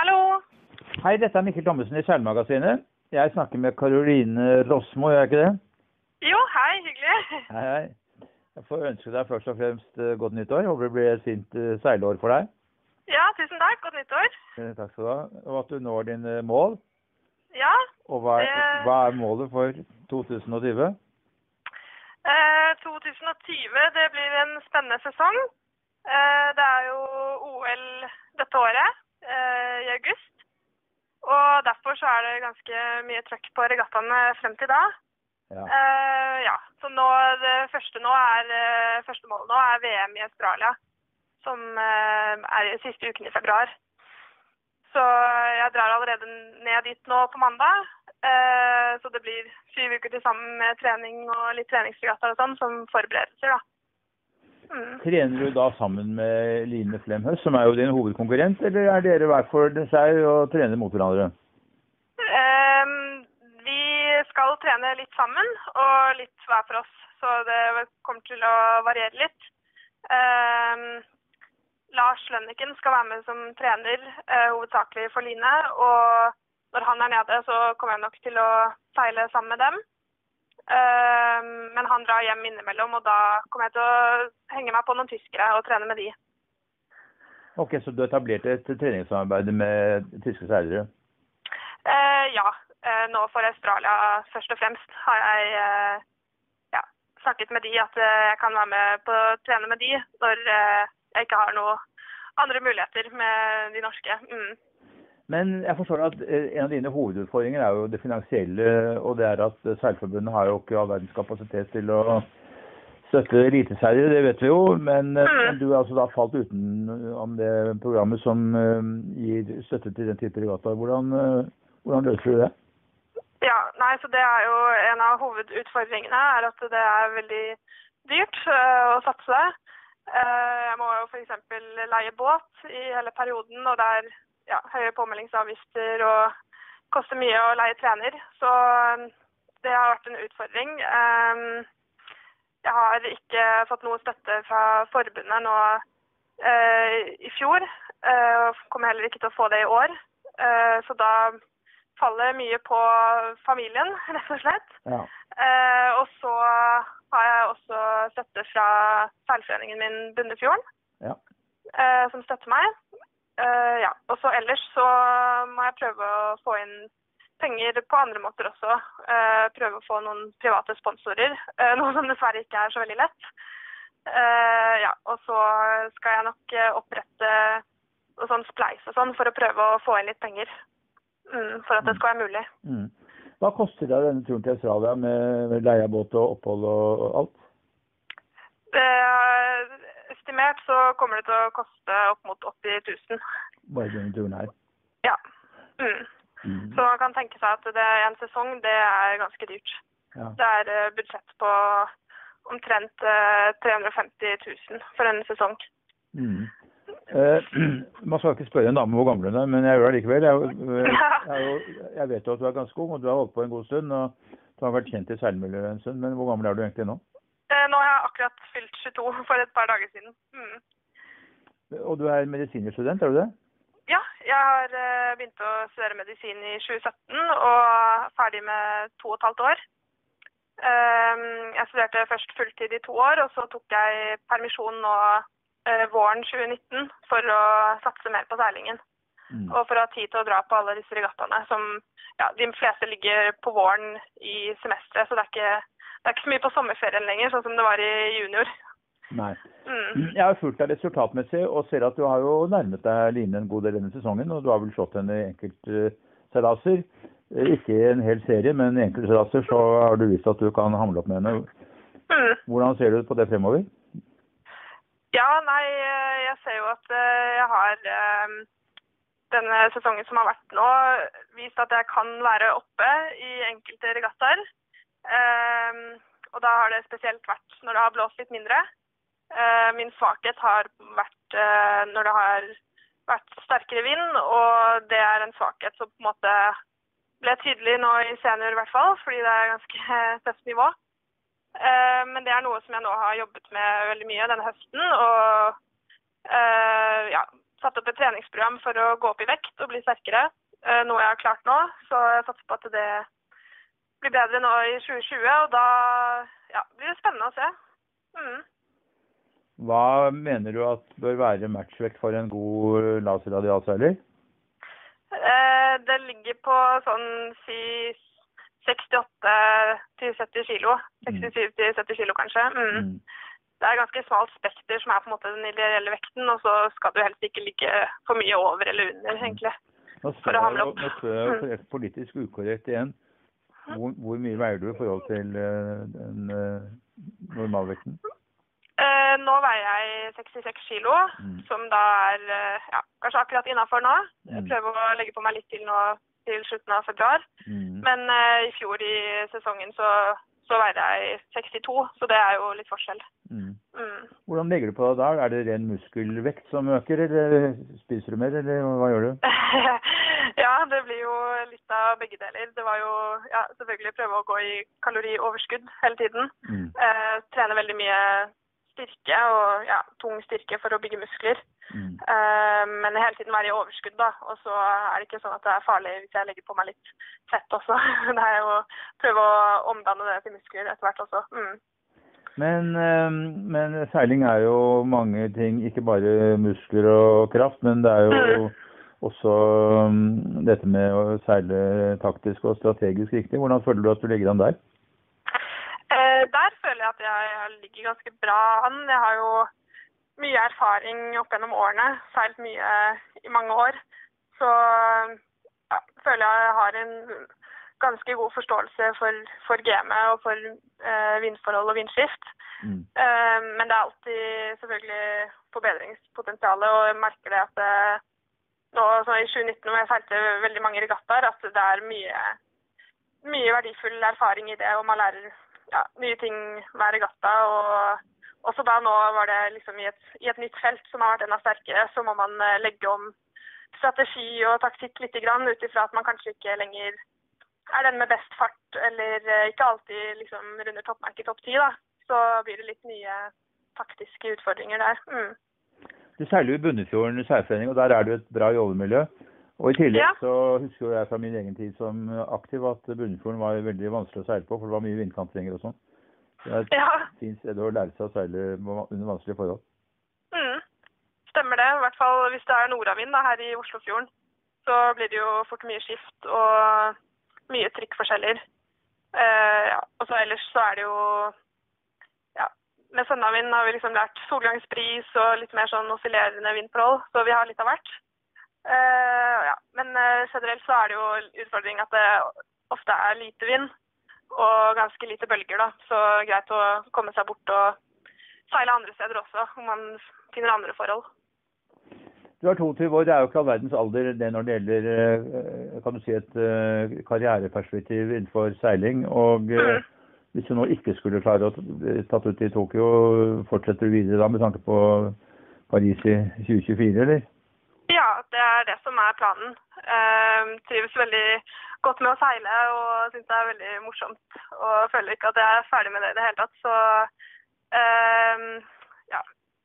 Hallo. Hei, dette er Mikkel Thommessen i Seilmagasinet. Jeg snakker med Karoline Rosmo, gjør jeg ikke det? Jo, hei, hyggelig. Hei, hei. Jeg får ønske deg først og fremst eh, godt nyttår. Håper det blir et fint eh, seilår for deg. Ja, tusen takk. Godt nyttår. Eh, Takk skal du ha. Og at du når dine mål. Ja. Og hva er, Det- hva er målet for 2020? Eh, 2020, det blir en spennende sesong. Eh, det er jo OL dette året, i august. Og derfor så er det ganske mye trøkk på regattaene frem til da. Ja. Eh, ja, så nå det første nå er, eh, første målet nå er VM i Australia, som eh, er i siste uken i februar. Så jeg drar allerede ned dit nå på mandag. Eh, så det blir syv uker til sammen med trening og litt treningsregattaer og sånn som forberedelser, da. Trener du da sammen med Line Flemhøst, som er jo din hovedkonkurrent, eller er dere hver for seg og trener mot hverandre? Um, vi skal trene litt sammen og litt hver for oss, så det kommer til å variere litt. Um, Lars Lønniken skal være med som trener, uh, hovedsakelig for Line. Og når han er nede, så kommer jeg nok til å seile sammen med dem. Ehm, men han drar hjem innimellom, og da kommer jeg til å henge meg på noen tyskere og trene med de. Ok, Så du etablerte et treningssamarbeid med tyske seilere? Eh, ja. Eh, nå for Australia først og fremst har jeg eh, ja, snakket med de at eh, jeg kan være med på å trene med de når jeg ikke har noen andre muligheter med de norske. Mm. Men jeg forstår at eh, en av dine hovedutfordringer er jo det finansielle, og det er at eh, Seilforbundet har jo ikke all verdens kapasitet til å støtte eliteseilere, det vet vi jo. Men, eh, du er altså da falt utenom det programmet som gir støtte til den type regattaer. Hvordan, hvordan løser du det? Ja, nei, så det er jo en av hovedutfordringene er at det er veldig dyrt å satse. Jeg må jo f.eks. leie båt i hele perioden, og det er ja, høye påmeldingsavgifter og koster mye å leie trener. Så eh, det har vært en utfordring. Eh, jeg har ikke fått noe støtte fra forbundet nå eh, i fjor, eh, og kommer heller ikke til å få det i år. Eh, så da faller mye på familien, rett og slett. Ja. Eh, og så har jeg også støtte fra seilforeningen min Bunnefjorden, Ja. eh, som støtter meg. Eh, ja. Og så ellers så må jeg prøve å få inn penger på andre måter også. Uh, prøve å få noen private sponsorer, uh, noe som dessverre ikke er så veldig lett. Ja, og så skal jeg nok opprette noe sånn spleis og sånn for å prøve å få inn litt penger. Mm, for at det skal være mulig. Mm. Hva koster det denne turen til Australia med leiebåt og opphold og alt? Eh, estimert så kommer det til å koste opp mot 80 000. Bare denne turen her. Ja. Mm. Mm. Så man kan tenke seg at det er en sesong, det er ganske dyrt. Ja. Det er eh, budsjett på omtrent eh, 350 000 for en sesong. Mm. Eh, man skal ikke spørre en dame hvor gammel hun er, men jeg gjør det likevel. Jeg, er jeg, jeg vet jo at du er ganske ung, og du har holdt på en god stund. og Du har vært kjent i seilmiljøet en stund, men hvor gammel er du egentlig nå? Nå har jeg akkurat fylt 22 for et par dager siden. Mm. Og du er medisinstudent, er du det? Ja, jeg har eh, begynt å studere medisin i 2017 og er ferdig med to og et halvt år. Ehm, jeg studerte først fulltid i to år, og så tok jeg permisjon nå eh, våren 2019 for å satse mer på seilingen. Mm. Og for å ha tid til å dra på alle disse regattaene som ja, de fleste ligger på våren i semesteret. Så det er, ikke, det er ikke så mye på sommerferien lenger, sånn som det var i junior. Nei. Mm. Jeg har fulgt deg resultatmessig og ser at du har jo nærmet deg Line en god del denne sesongen. Og du har vel slått henne i enkeltseilaser. Ikke i en hel serie, men i enkeltseilaser så har du vist at du kan hamle opp med henne. Mm. Hvordan ser du på det fremover? Ja, nei, eh, jeg ser jo at eh, jeg har eh, denne sesongen som har vært nå, vist at jeg kan være oppe i enkelte regattaer. Eh, Og da har det spesielt vært når det har blåst litt mindre. Eh, Min svakhet har vært eh, når det har vært sterkere vind, og det er en svakhet som på en måte ble tydelig nå i senior i hvert fall, fordi det er ganske tøft nivå. Eh, Men det er noe som jeg nå har jobbet med veldig mye denne høsten. Og eh, ja, satt opp et treningsprogram for å gå opp i vekt og bli sterkere. Eh, noe jeg har klart nå, så jeg satser på at det blir bedre nå i 2020. Og da ja, blir det spennende å se. Mm. Hva mener du at bør være matchvekt for en god laserradialseiler? Eh, det ligger på sånn si 68-70 kilo. 67-70 kilo kanskje. Mm. Mm. Det er ganske smalt spekter som er på en måte den ideelle vekten, og så skal du helst ikke ligge for mye over eller under, mm. egentlig. Nå spør jeg, jeg mm. politisk ukorrekt igjen. Hvor, hvor, mye veier du i forhold til uh, den uh, normalvekten? Uh, nå veier jeg 66 kilo, mm. som da er ja, kanskje akkurat innafor nå. Jeg prøver å legge på meg litt til nå til slutten av februar. Mm. Men i fjor i sesongen så så veide jeg 62, så det er jo litt forskjell. Mm. Mm. Hvordan legger du på deg da? Er det ren muskelvekt som øker, eller spiser du mer, eller hva gjør du? ja, det blir jo litt av begge deler. Det var jo ja, selvfølgelig prøve å gå i kalorioverskudd hele tiden. Mm. Eh, trene veldig mye styrke og ja, tung styrke for å bygge muskler. Mm. Eh, men hele tiden være i overskudd, da. Og så er det ikke sånn at det er farlig hvis jeg legger på meg litt fett også. det er jo å prøve å omdanne det til muskler etter hvert også. Mm. Men, uh, men, seiling er jo mange ting, ikke bare muskler og kraft, men det er jo mm. Også um, dette med å seile taktisk og strategisk riktig. Hvordan føler du at du ligger an der? Eh, der føler jeg at jeg ligger ganske bra an. Jeg har jo mye erfaring opp gjennom årene. Seilt mye i mange år. Så ja, føler jeg har en ganske god forståelse for, for gamet og for eh, vindforhold og vindskift. Mm. Eh, men det er alltid selvfølgelig forbedringspotensial, og jeg merker det at det, eh, nå i 2019 hvor jeg seilte veldig mange regattaer, at det er mye, mye verdifull erfaring i det. Og man lærer ja, nye ting hver regatta. og også da nå var det liksom i et, i et, nytt felt som har vært enda sterkere, så må man eh, legge om strategi og taktikk litt ut ifra at man kanskje ikke lenger er den med best fart, eller eh, ikke alltid liksom runder toppmerket topp ti. Så blir det litt nye taktiske utfordringer der. Mm. Du seiler jo i Bunnefjorden seilforening, og der er det jo et bra jobbemiljø. Og I tillegg ja. så husker jeg fra min egen tid som aktiv at Bunnefjorden var veldig vanskelig å seile på, for det var mye vindkantringer og sånn. Det er et ja. fint sted å lære seg å seile under vanskelige forhold. Mm. Stemmer det. I hvert fall hvis det er nordavind her i Oslofjorden. Så blir det jo fort mye skift og mye trykkforskjeller. Eh, ja. Og så ellers så er det jo Med sønnavind har vi liksom lært solgangspris og litt mer sånn oscillerende vindforhold, så vi har litt av hvert. Uh, ja. Men uh, generelt så er det jo utfordring at det ofte er lite vind og ganske lite bølger, da. Så greit å komme seg bort og seile andre steder også, om man finner andre forhold. Du er 22 år, det er jo ikke all verdens alder det når det gjelder eh, kan du si, et karriereperspektiv innenfor seiling. og mm. Hvis du nå ikke skulle klare å tatt ut i Tokyo, fortsetter du videre da med tanke på Paris i 2024, eller? Ja, det er det som er planen. Uh, trives veldig godt med å seile og syns det er veldig morsomt. Og føler ikke at jeg er ferdig med det i det hele tatt. Så uh, ja,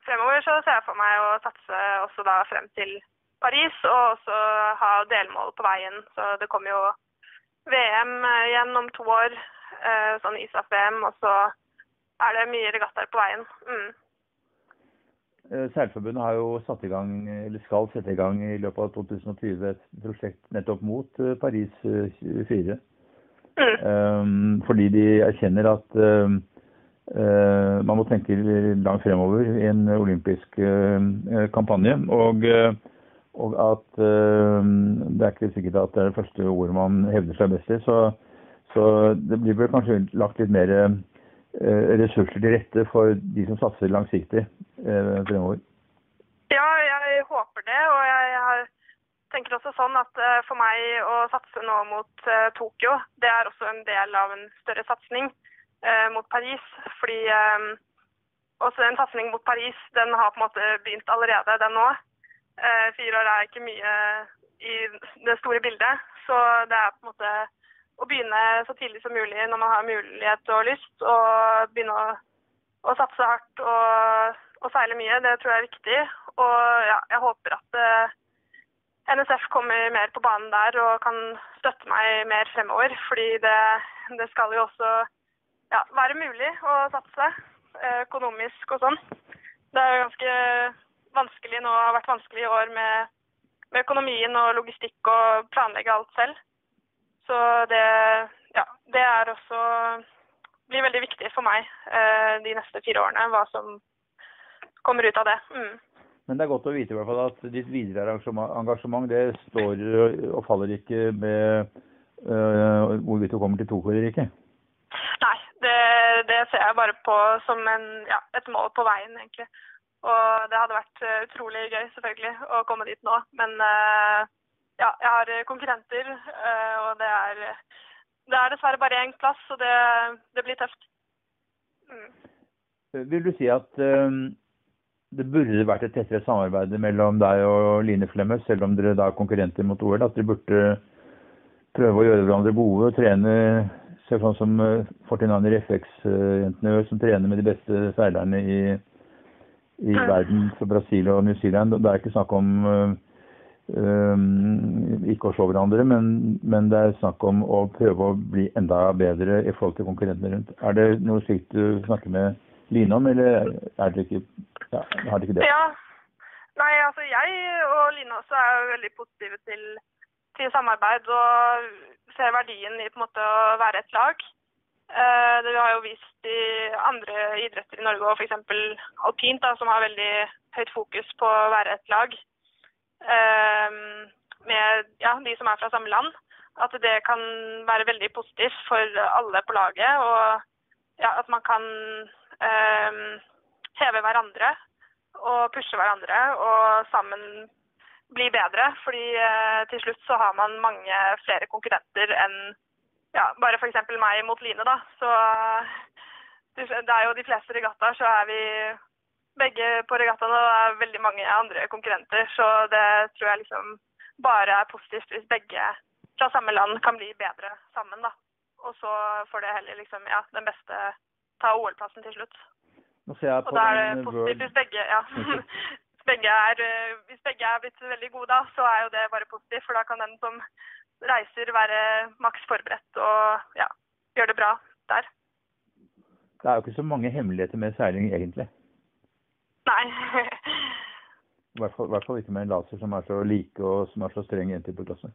fremover så ser jeg for meg å satse også da frem til Paris, og også ha delmål på veien. Så det kommer jo VM igjen om to år, sånn ISAF-VM, og så er det mye regattaer på veien. Mm. Eh, Seilforbundet har jo satt i gang, eller skal sette i gang i løpet av 2020 et prosjekt nettopp mot eh, Paris 24. Mm. Um, fordi de erkjenner at um, uh, man må tenke langt fremover i en olympisk uh, kampanje. Og, uh, og at det er ikke sikkert at det er det første ordet man hevder seg best i. Så, så det blir vel kanskje lagt litt mer Eh, ressurser til rette for de som satser langsiktig eh, fremover? Ja, jeg håper det. Og jeg, tenker også sånn at eh, for meg å satse nå mot Tokyo, det er også en del av en større satsing mot Paris. Fordi også en satsing mot Paris, den har på en måte begynt allerede, den nå. Fire år er ikke mye i det store bildet. Så det er på en måte å begynne så tidlig som mulig når man har mulighet og lyst, og begynne å, å satse hardt og og, seile mye. Det tror jeg er viktig. Og ja, jeg håper at uh, NSF kommer mer på banen der og kan støtte meg mer fremover. Fordi det, det skal jo også ja, være mulig å satse eh, økonomisk og sånn. Det er jo ganske vanskelig nå, har vært vanskelig i år med, med økonomien og logistikk og planlegge alt selv. Så det, ja, det er også blir veldig viktig for meg eh, de neste fire årene, hva som kommer ut av det. Mm. Men det er godt å vite i hvert fall at ditt videre engasjement det står og faller ikke med uh, hvorvidt du kommer til Tokyo eller ikke? Nei, det, det, ser jeg bare på som en, ja, et mål på veien, egentlig. Og det hadde vært utrolig gøy, selvfølgelig, å komme dit nå. Men uh, ja, jeg har konkurrenter, uh, og det er det er dessverre bare én plass, så det, det blir tøft. Mm. Vil du si at det burde vært et tettere samarbeid mellom deg og Line Flemme, selv om dere da er konkurrenter mot OL? At dere burde prøve å gjøre hverandre gode og trene se sånn som Fortinaner FX-jentene gjør, som trener med de beste seilerne i, i mm. verden, fra Brasil og New Zealand. Det er ikke snakk om Um, ikke å slå hverandre, men, men, det er snakk om å prøve å bli enda bedre i forhold til konkurrentene rundt. Er det noe slikt du snakker med Line om, eller er det ikke, ja, har det ikke det? Ja. Nei, altså jeg og Line også er jo veldig positive til, til samarbeid og ser verdien i på en måte å være et lag. Uh, det har jo vist i andre idretter i Norge, og f.eks. alpint, da, som har veldig høyt fokus på å være et lag. Ehm, med ja, de som er fra samme land. At det kan være veldig positivt for alle på laget. Og ja, at man kan um, heve hverandre og pushe hverandre og sammen bli bedre. Fordi uh, til slutt så har man mange flere konkurrenter enn ja, bare f.eks. meg mot Line, da. Så det er jo de fleste regattaer så er vi begge på regattaen, og det er veldig mange andre konkurrenter. Så det tror jeg liksom bare er positivt hvis begge fra samme land kan bli bedre sammen, da. Og så får det heller liksom, ja, den beste ta OL-plassen til slutt. Og da er det positivt hvis begge, ja. hvis, begge er, hvis begge er blitt veldig gode da, så er jo det bare positivt. For da kan den som reiser være maks forberedt og ja, gjøre det bra der. Det er jo ikke så mange hemmeligheter med seiling, egentlig. Nei. I hvert, fall, hvert fall ikke med en laser som er så like og som er så streng jenter på klasse.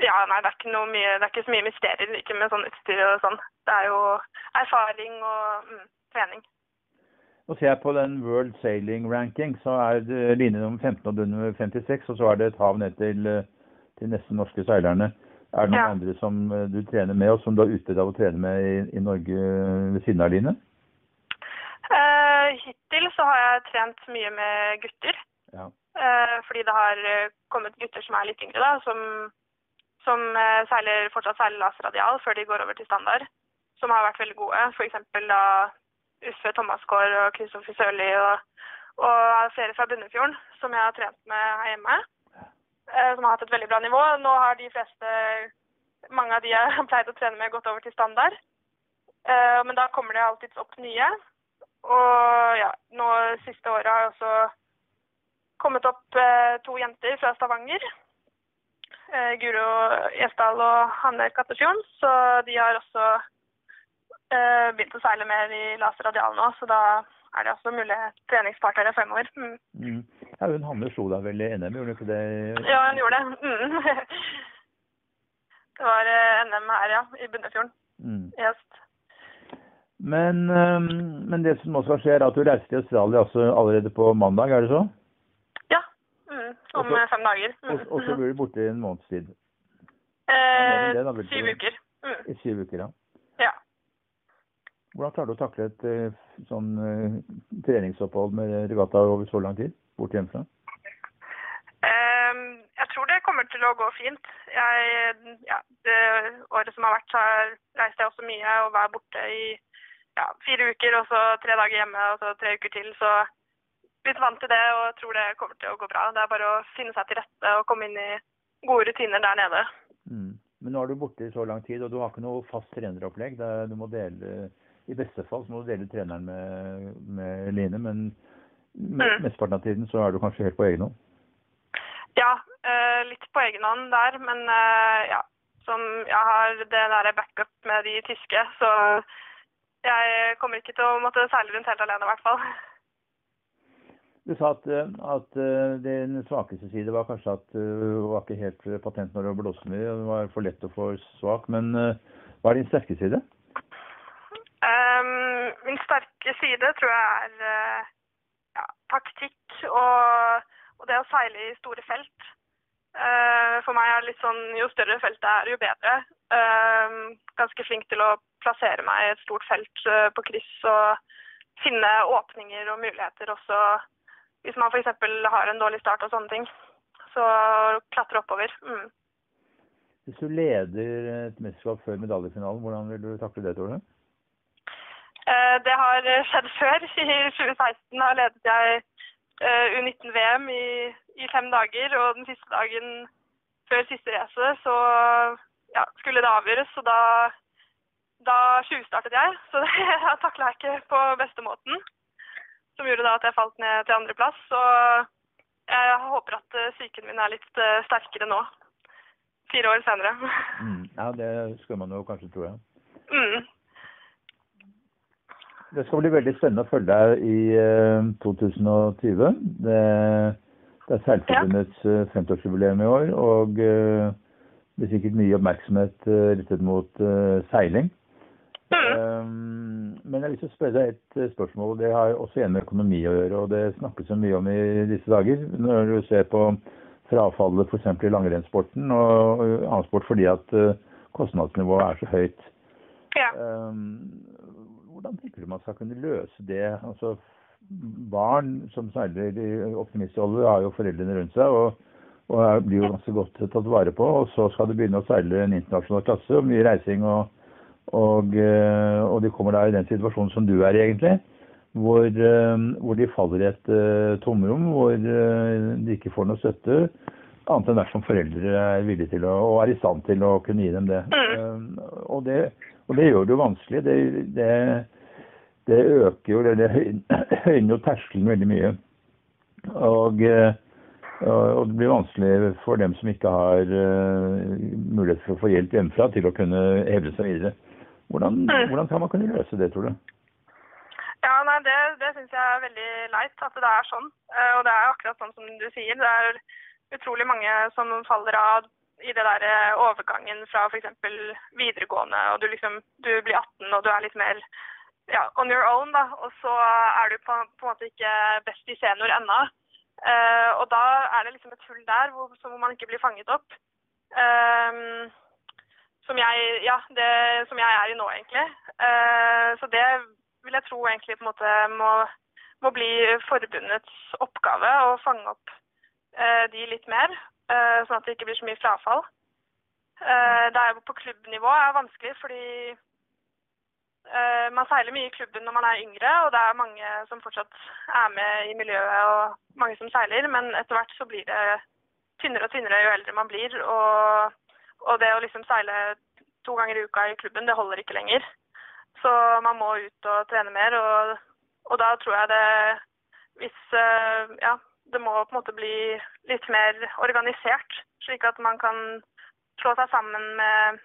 Ja, nei, det er ikke, mye, det er ikke så mye mysterier ikke med sånn utstyr og sånn. Det er jo erfaring og mm, trening. Nå ser jeg på den World Sailing Ranking, så er det line nummer 15 og du nummer 56, og så er det et hav ned til, til nesten norske seilerne. Er det noen ja. andre som eh, du trener med, og som du har utbytte av å trene med i, i Norge ved siden av Line? Så har jeg trent mye med gutter. Ja. Uh, fordi det har eh, kommet gutter som er litt yngre, da, som, som uh, seiler, fortsatt seiler laserradial før de går over til standard. Som har vært veldig gode. F.eks. da Uffe Thomasgaard og Kristoffer Sørli og, og flere fra Bunnefjorden som jeg har trent med her hjemme. som har hatt et veldig bra nivå. Nå har de fleste, mange av de jeg har pleid å trene med, gått over til standard. men da kommer det alltids opp nye. Og ja, nå siste året har jeg også kommet opp eh, to jenter fra Stavanger. Eh, Guro Gjesdal og Hanne Kattefjorden. Så de har også eh, begynt å seile mer i laser radial nå, så da er det også mulige treningspartnere fremover. Mm. Mm. Ja, hun Hanne slo deg vel i NM, gjorde hun ikke det? Ja, hun gjorde det. Mm. Det var eh, NM her, ja, i Bunnefjorden mm. høst. Men, men, det som også skal skje, er at du reiser til Australia allerede på mandag, er det så? Ja. Mm, om også, fem dager. Mm. Og, og, så blir du borte i en måneds tid? Eh, det, da, syv uker. Mm. Syv uker, ja. ja. Hvordan klarer du å takle et eh, sånn uh, treningsopphold med regatta over så lang tid? Bort hjemmefra? Um, jeg tror det kommer til å gå fint. Jeg, ja, det året som har vært, så reist jeg også mye og var borte i ja, fire uker, og så tre dager hjemme, og så tre uker til. Så blitt vant til det og tror det kommer til å gå bra. Det er bare å finne seg til rette og komme inn i gode rutiner der nede. Mm. Men nå er du borte i så lang tid, og du har ikke noe fast treneropplegg. du må dele, I beste fall så må du dele treneren med, med Line, men Mm. Mesteparten av tiden så er du kanskje helt på egen hånd? Ja, eh, litt på egen hånd der, men eh, ja. Som jeg har det der backup med de tyske, så jeg kommer ikke til å måtte seile rundt helt alene, i hvert fall. Du sa at, eh, at eh, din svakeste side var kanskje at du var ikke helt patent når du blåste mye. Du var for lett og for svak. Men eh, hva er din sterke side? Um, min sterke side tror jeg er ja, taktikk og, og, det å seile i store felt. Uh, for meg er det litt sånn jo større feltet er, jo bedre. Uh, ganske flink til å plassere meg i et stort felt på kryss og finne åpninger og muligheter også hvis man f.eks. har en dårlig start og sånne ting. Så klatre oppover. Mm. Hvis du leder et mesterskap før medaljefinalen, hvordan vil du takle det, tror du? Eh, det har skjedd før. I 2016 har ledet jeg eh, U19-VM i, i, fem dager, og den siste dagen før siste race så ja, skulle det avgjøres. Og da, da tjuvstartet jeg, så det takla jeg ikke på beste måten. Som gjorde da at jeg falt ned til andreplass. Og jeg håper at eh, psyken min er litt sterkere nå. Fire år senere. Mm, ja, det skal man jo kanskje tro, ja. Mm. Det skal bli veldig spennende å følge deg i 2020. Eh, det, det er Seilforbundets ja. 50-årsjubileum i år, og det blir sikkert mye oppmerksomhet eh, rettet mot uh, seiling. Mm. men jeg har lyst til å spørre deg et spørsmål. Det har også igjen med økonomi å gjøre, og det snakkes så mye om i disse dager. Når du ser på frafallet f.eks. i langrennssporten og annen sport fordi at kostnadsnivået er så høyt. Ja. Hvordan tenker du man skal kunne løse det? Altså, barn som seiler i optimistrolle, har jo foreldrene rundt seg. og, og blir jo ganske godt tatt vare på. Og så skal det begynne å seile en internasjonal klasse, og mye reising. Og, og, eh, og, de kommer da i den situasjonen som du er i, egentlig. Hvor, eh, hvor de faller i et uh, tomrom, hvor de ikke får noe støtte. Annet enn dersom foreldre er villige til å, og er i stand til å kunne gi dem det. Uh, og det og det gjør det jo vanskelig. Det, det, det øker jo, det høyner jo terskelen veldig mye. Og, eh, og, det blir vanskelig for dem som ikke har uh, mulighet for å få hjelp hjemmefra til å kunne hevde seg videre. Hvordan, mm. hvordan kan man kunne løse det, tror du? Ja, nei, Det, det syns jeg er veldig leit at det er sånn. Uh, og det er akkurat sånn som du sier. Det er utrolig mange som faller av i det der eh, overgangen fra f.eks. videregående, og du liksom du blir 18 og du er litt mer ja, on your own, da. Og så er du på, på en måte ikke best i senior ennå. Uh, og da er det liksom et hull der hvor, hvor man ikke blir fanget opp. Um, som jeg, ja, det, som jeg er i nå, egentlig. Uh, så det vil jeg tro egentlig på en måte må, må bli forbundets oppgave å fange opp uh, de litt mer. Sånn at det ikke blir så mye frafall. Det er jo på klubbnivå er vanskelig fordi man seiler mye i klubben når man er yngre, og det er mange som fortsatt er med i miljøet og mange som seiler, men etter hvert så blir det tynnere og tynnere jo eldre man blir. Og, og det å liksom seile to ganger i uka i klubben, det holder ikke lenger. Så man må ut og trene mer, og, og da tror jeg det Hvis ja, det må på en måte bli litt mer organisert, slik at man kan slå seg sammen med,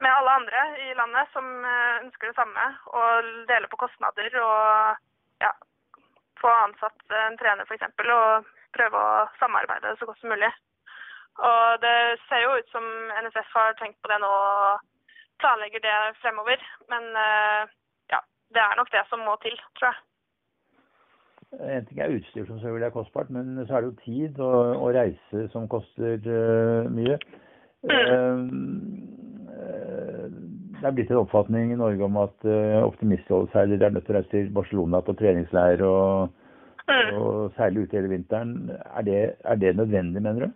med alle andre i landet som eh, ønsker det samme, og dele på kostnader og ja, få ansatt en trener f.eks. og prøve å samarbeide så godt som mulig. Og det ser jo ut som NSF har tenkt på det nå og planlegger det fremover. Men eh, ja, det er nok det som må til, tror jeg. En ting er utstyr som selvfølgelig er kostbart, men så er det jo tid og, og reise som koster uh, mye. Uh, det er blitt en oppfatning i Norge om at uh, optimistholdeseilere er nødt til å reise til Barcelona på treningsleir og, og seile ute hele vinteren. Er det, er det nødvendig, mener du?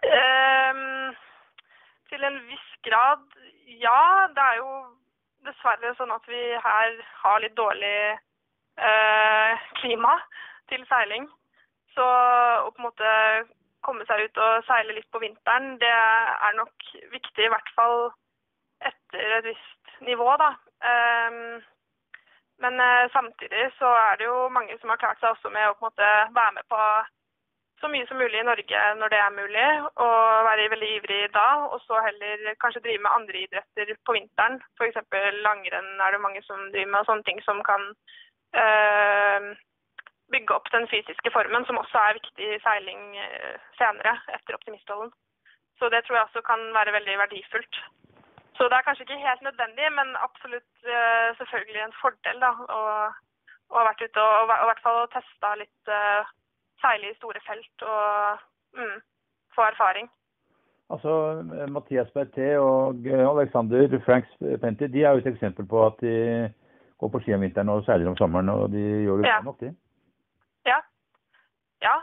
Um, til en viss grad, ja. Det er jo dessverre sånn at vi her har litt dårlig uh, klima til seiling. Så å på en måte komme seg ut og seile litt på vinteren, det er nok viktig, i hvert fall etter et visst nivå, da. Um, Men eh, samtidig så er det jo mange som har klart seg også med å på en måte være med på så mye som mulig i Norge når det er mulig, og være veldig ivrig da. Og så heller kanskje drive med andre idretter på vinteren. F.eks. langrenn er det mange som driver med, og sånne ting som kan øh, bygge opp den fysiske formen, som også er viktig i seiling øh, senere, etter optimistholden. Så det tror jeg også kan være veldig verdifullt. Så det er kanskje ikke helt nødvendig, men absolutt øh, selvfølgelig en fordel da, å, å ha vært ute og, og, i hvert fall testa litt seile i store felt og mm, få erfaring. Altså, Mathias Berté og Alexander Franks Penty de er jo et eksempel på at de går på ski om vinteren og seiler om sommeren, og de gjør det bra Ja. nok, de. Ja. Ja.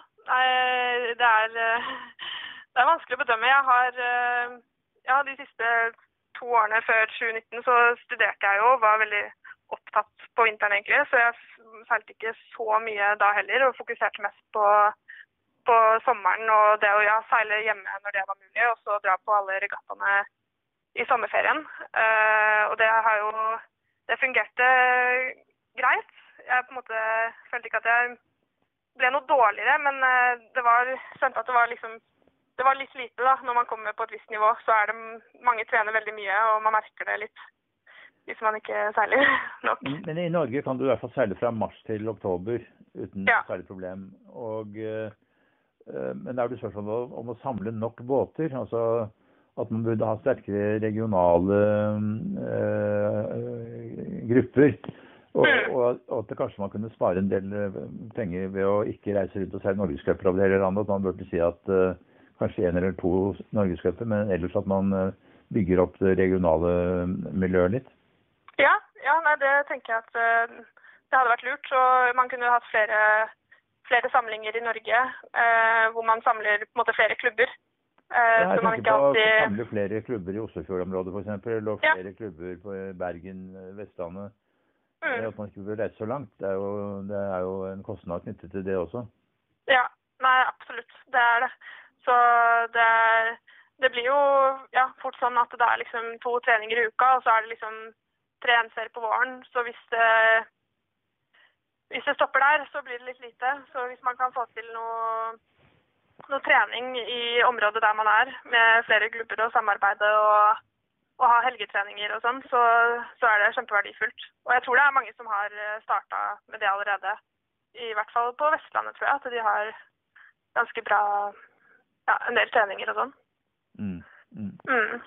Det er, eh, det er vanskelig å bedømme. Jeg har eh, ja, de siste to årene før 2019 så studerte jeg jo og var veldig opptatt på vinteren, egentlig. Så jeg seilte ikke så mye da heller, og fokuserte mest på, på sommeren og det å ja, seile hjemme når det var mulig, og så dra på alle regattaene i sommerferien. Uh, og det har jo Det fungerte greit. Jeg på en måte følte ikke at jeg ble noe dårligere, men eh, det var, skjønte at det var liksom det var litt lite da, når man kommer på et visst nivå. Så er det mange trener veldig mye, og man merker det litt hvis man ikke seiler nok. Men, i Norge kan du i hvert fall seile fra mars til oktober uten Ja. særlig problem. Og, eh, eh, men det er jo et spørsmål om, om å samle nok båter. altså at man burde ha sterkere regionale øh, grupper. Og, Mm. og, og at det kanskje man kunne spare en del penger ved å ikke reise rundt og seile norgescuper over hele landet. At man burde si at eh, kanskje en eller to norgescuper, men ellers at man eh, bygger opp det regionale miljøet litt. Ja, ja nei, det tenker jeg at eh, det hadde vært lurt. Og man kunne hatt flere, flere samlinger i Norge eh, hvor man samler på en måte flere klubber. Eh, Ja, jeg tenker på på å samle flere klubber i Oslofjordområdet f.eks. Og Ja. flere klubber på Bergen, eh, Vestlandet. mm, At man ikke bør reise så langt. Det er, jo, det er jo en kostnad knyttet til det også. Ja, nei, absolutt. Det er det. Så det, det blir jo ja, fort sånn at det er liksom to treninger i uka, og så er det liksom tre NC-er på våren. Så hvis det, hvis det stopper der, så blir det litt lite. Så hvis man kan få til noe, noe trening i området der man er, med flere klubber og samarbeide og, og ha helgetreninger og sånn, så, så er det kjempeverdifullt. Og jeg tror det er mange som har starta med det allerede. I hvert fall på Vestlandet, tror jeg, at de har ganske bra ja, en del treninger og sånn. Mm. Mm. Mm.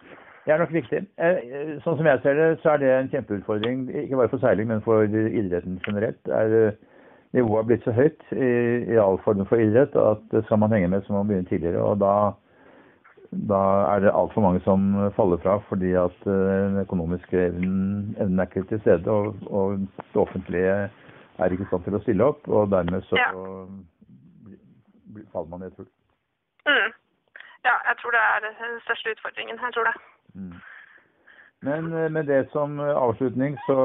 Det er nok viktig. Eh, eh, Sånn som jeg ser det, så er det en kjempeutfordring. Ikke bare for seiling, men for idretten generelt. Er nivået Nivået blitt så høyt i, i all form for idrett at skal man henge med, så må man begynne tidligere. og da da er det altfor mange som faller fra fordi at eh, den økonomiske evnen, evnen er ikke til stede. Og, og det offentlige er ikke i stand til å stille opp. Og dermed så Ja. faller man i et hull. Mm. Ja, jeg tror det er den største utfordringen. Jeg tror det. Mm. Men eh, med det som eh, avslutning så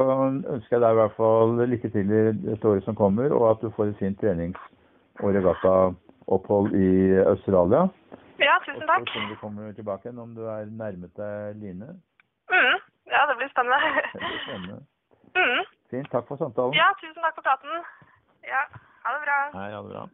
ønsker jeg deg i hvert fall lykke til i det året som kommer, og at du får et fint trenings- og regattaopphold i Australia. Ja, Og tusen så Og kommer du kommer tilbake igjen om du er nærmet deg Line. Mm. Ja, det blir spennende. Det blir spennende. Mm. Fint. Takk for samtalen. Ja, tusen takk for praten. Ja, ha det bra. Hei, ha det bra.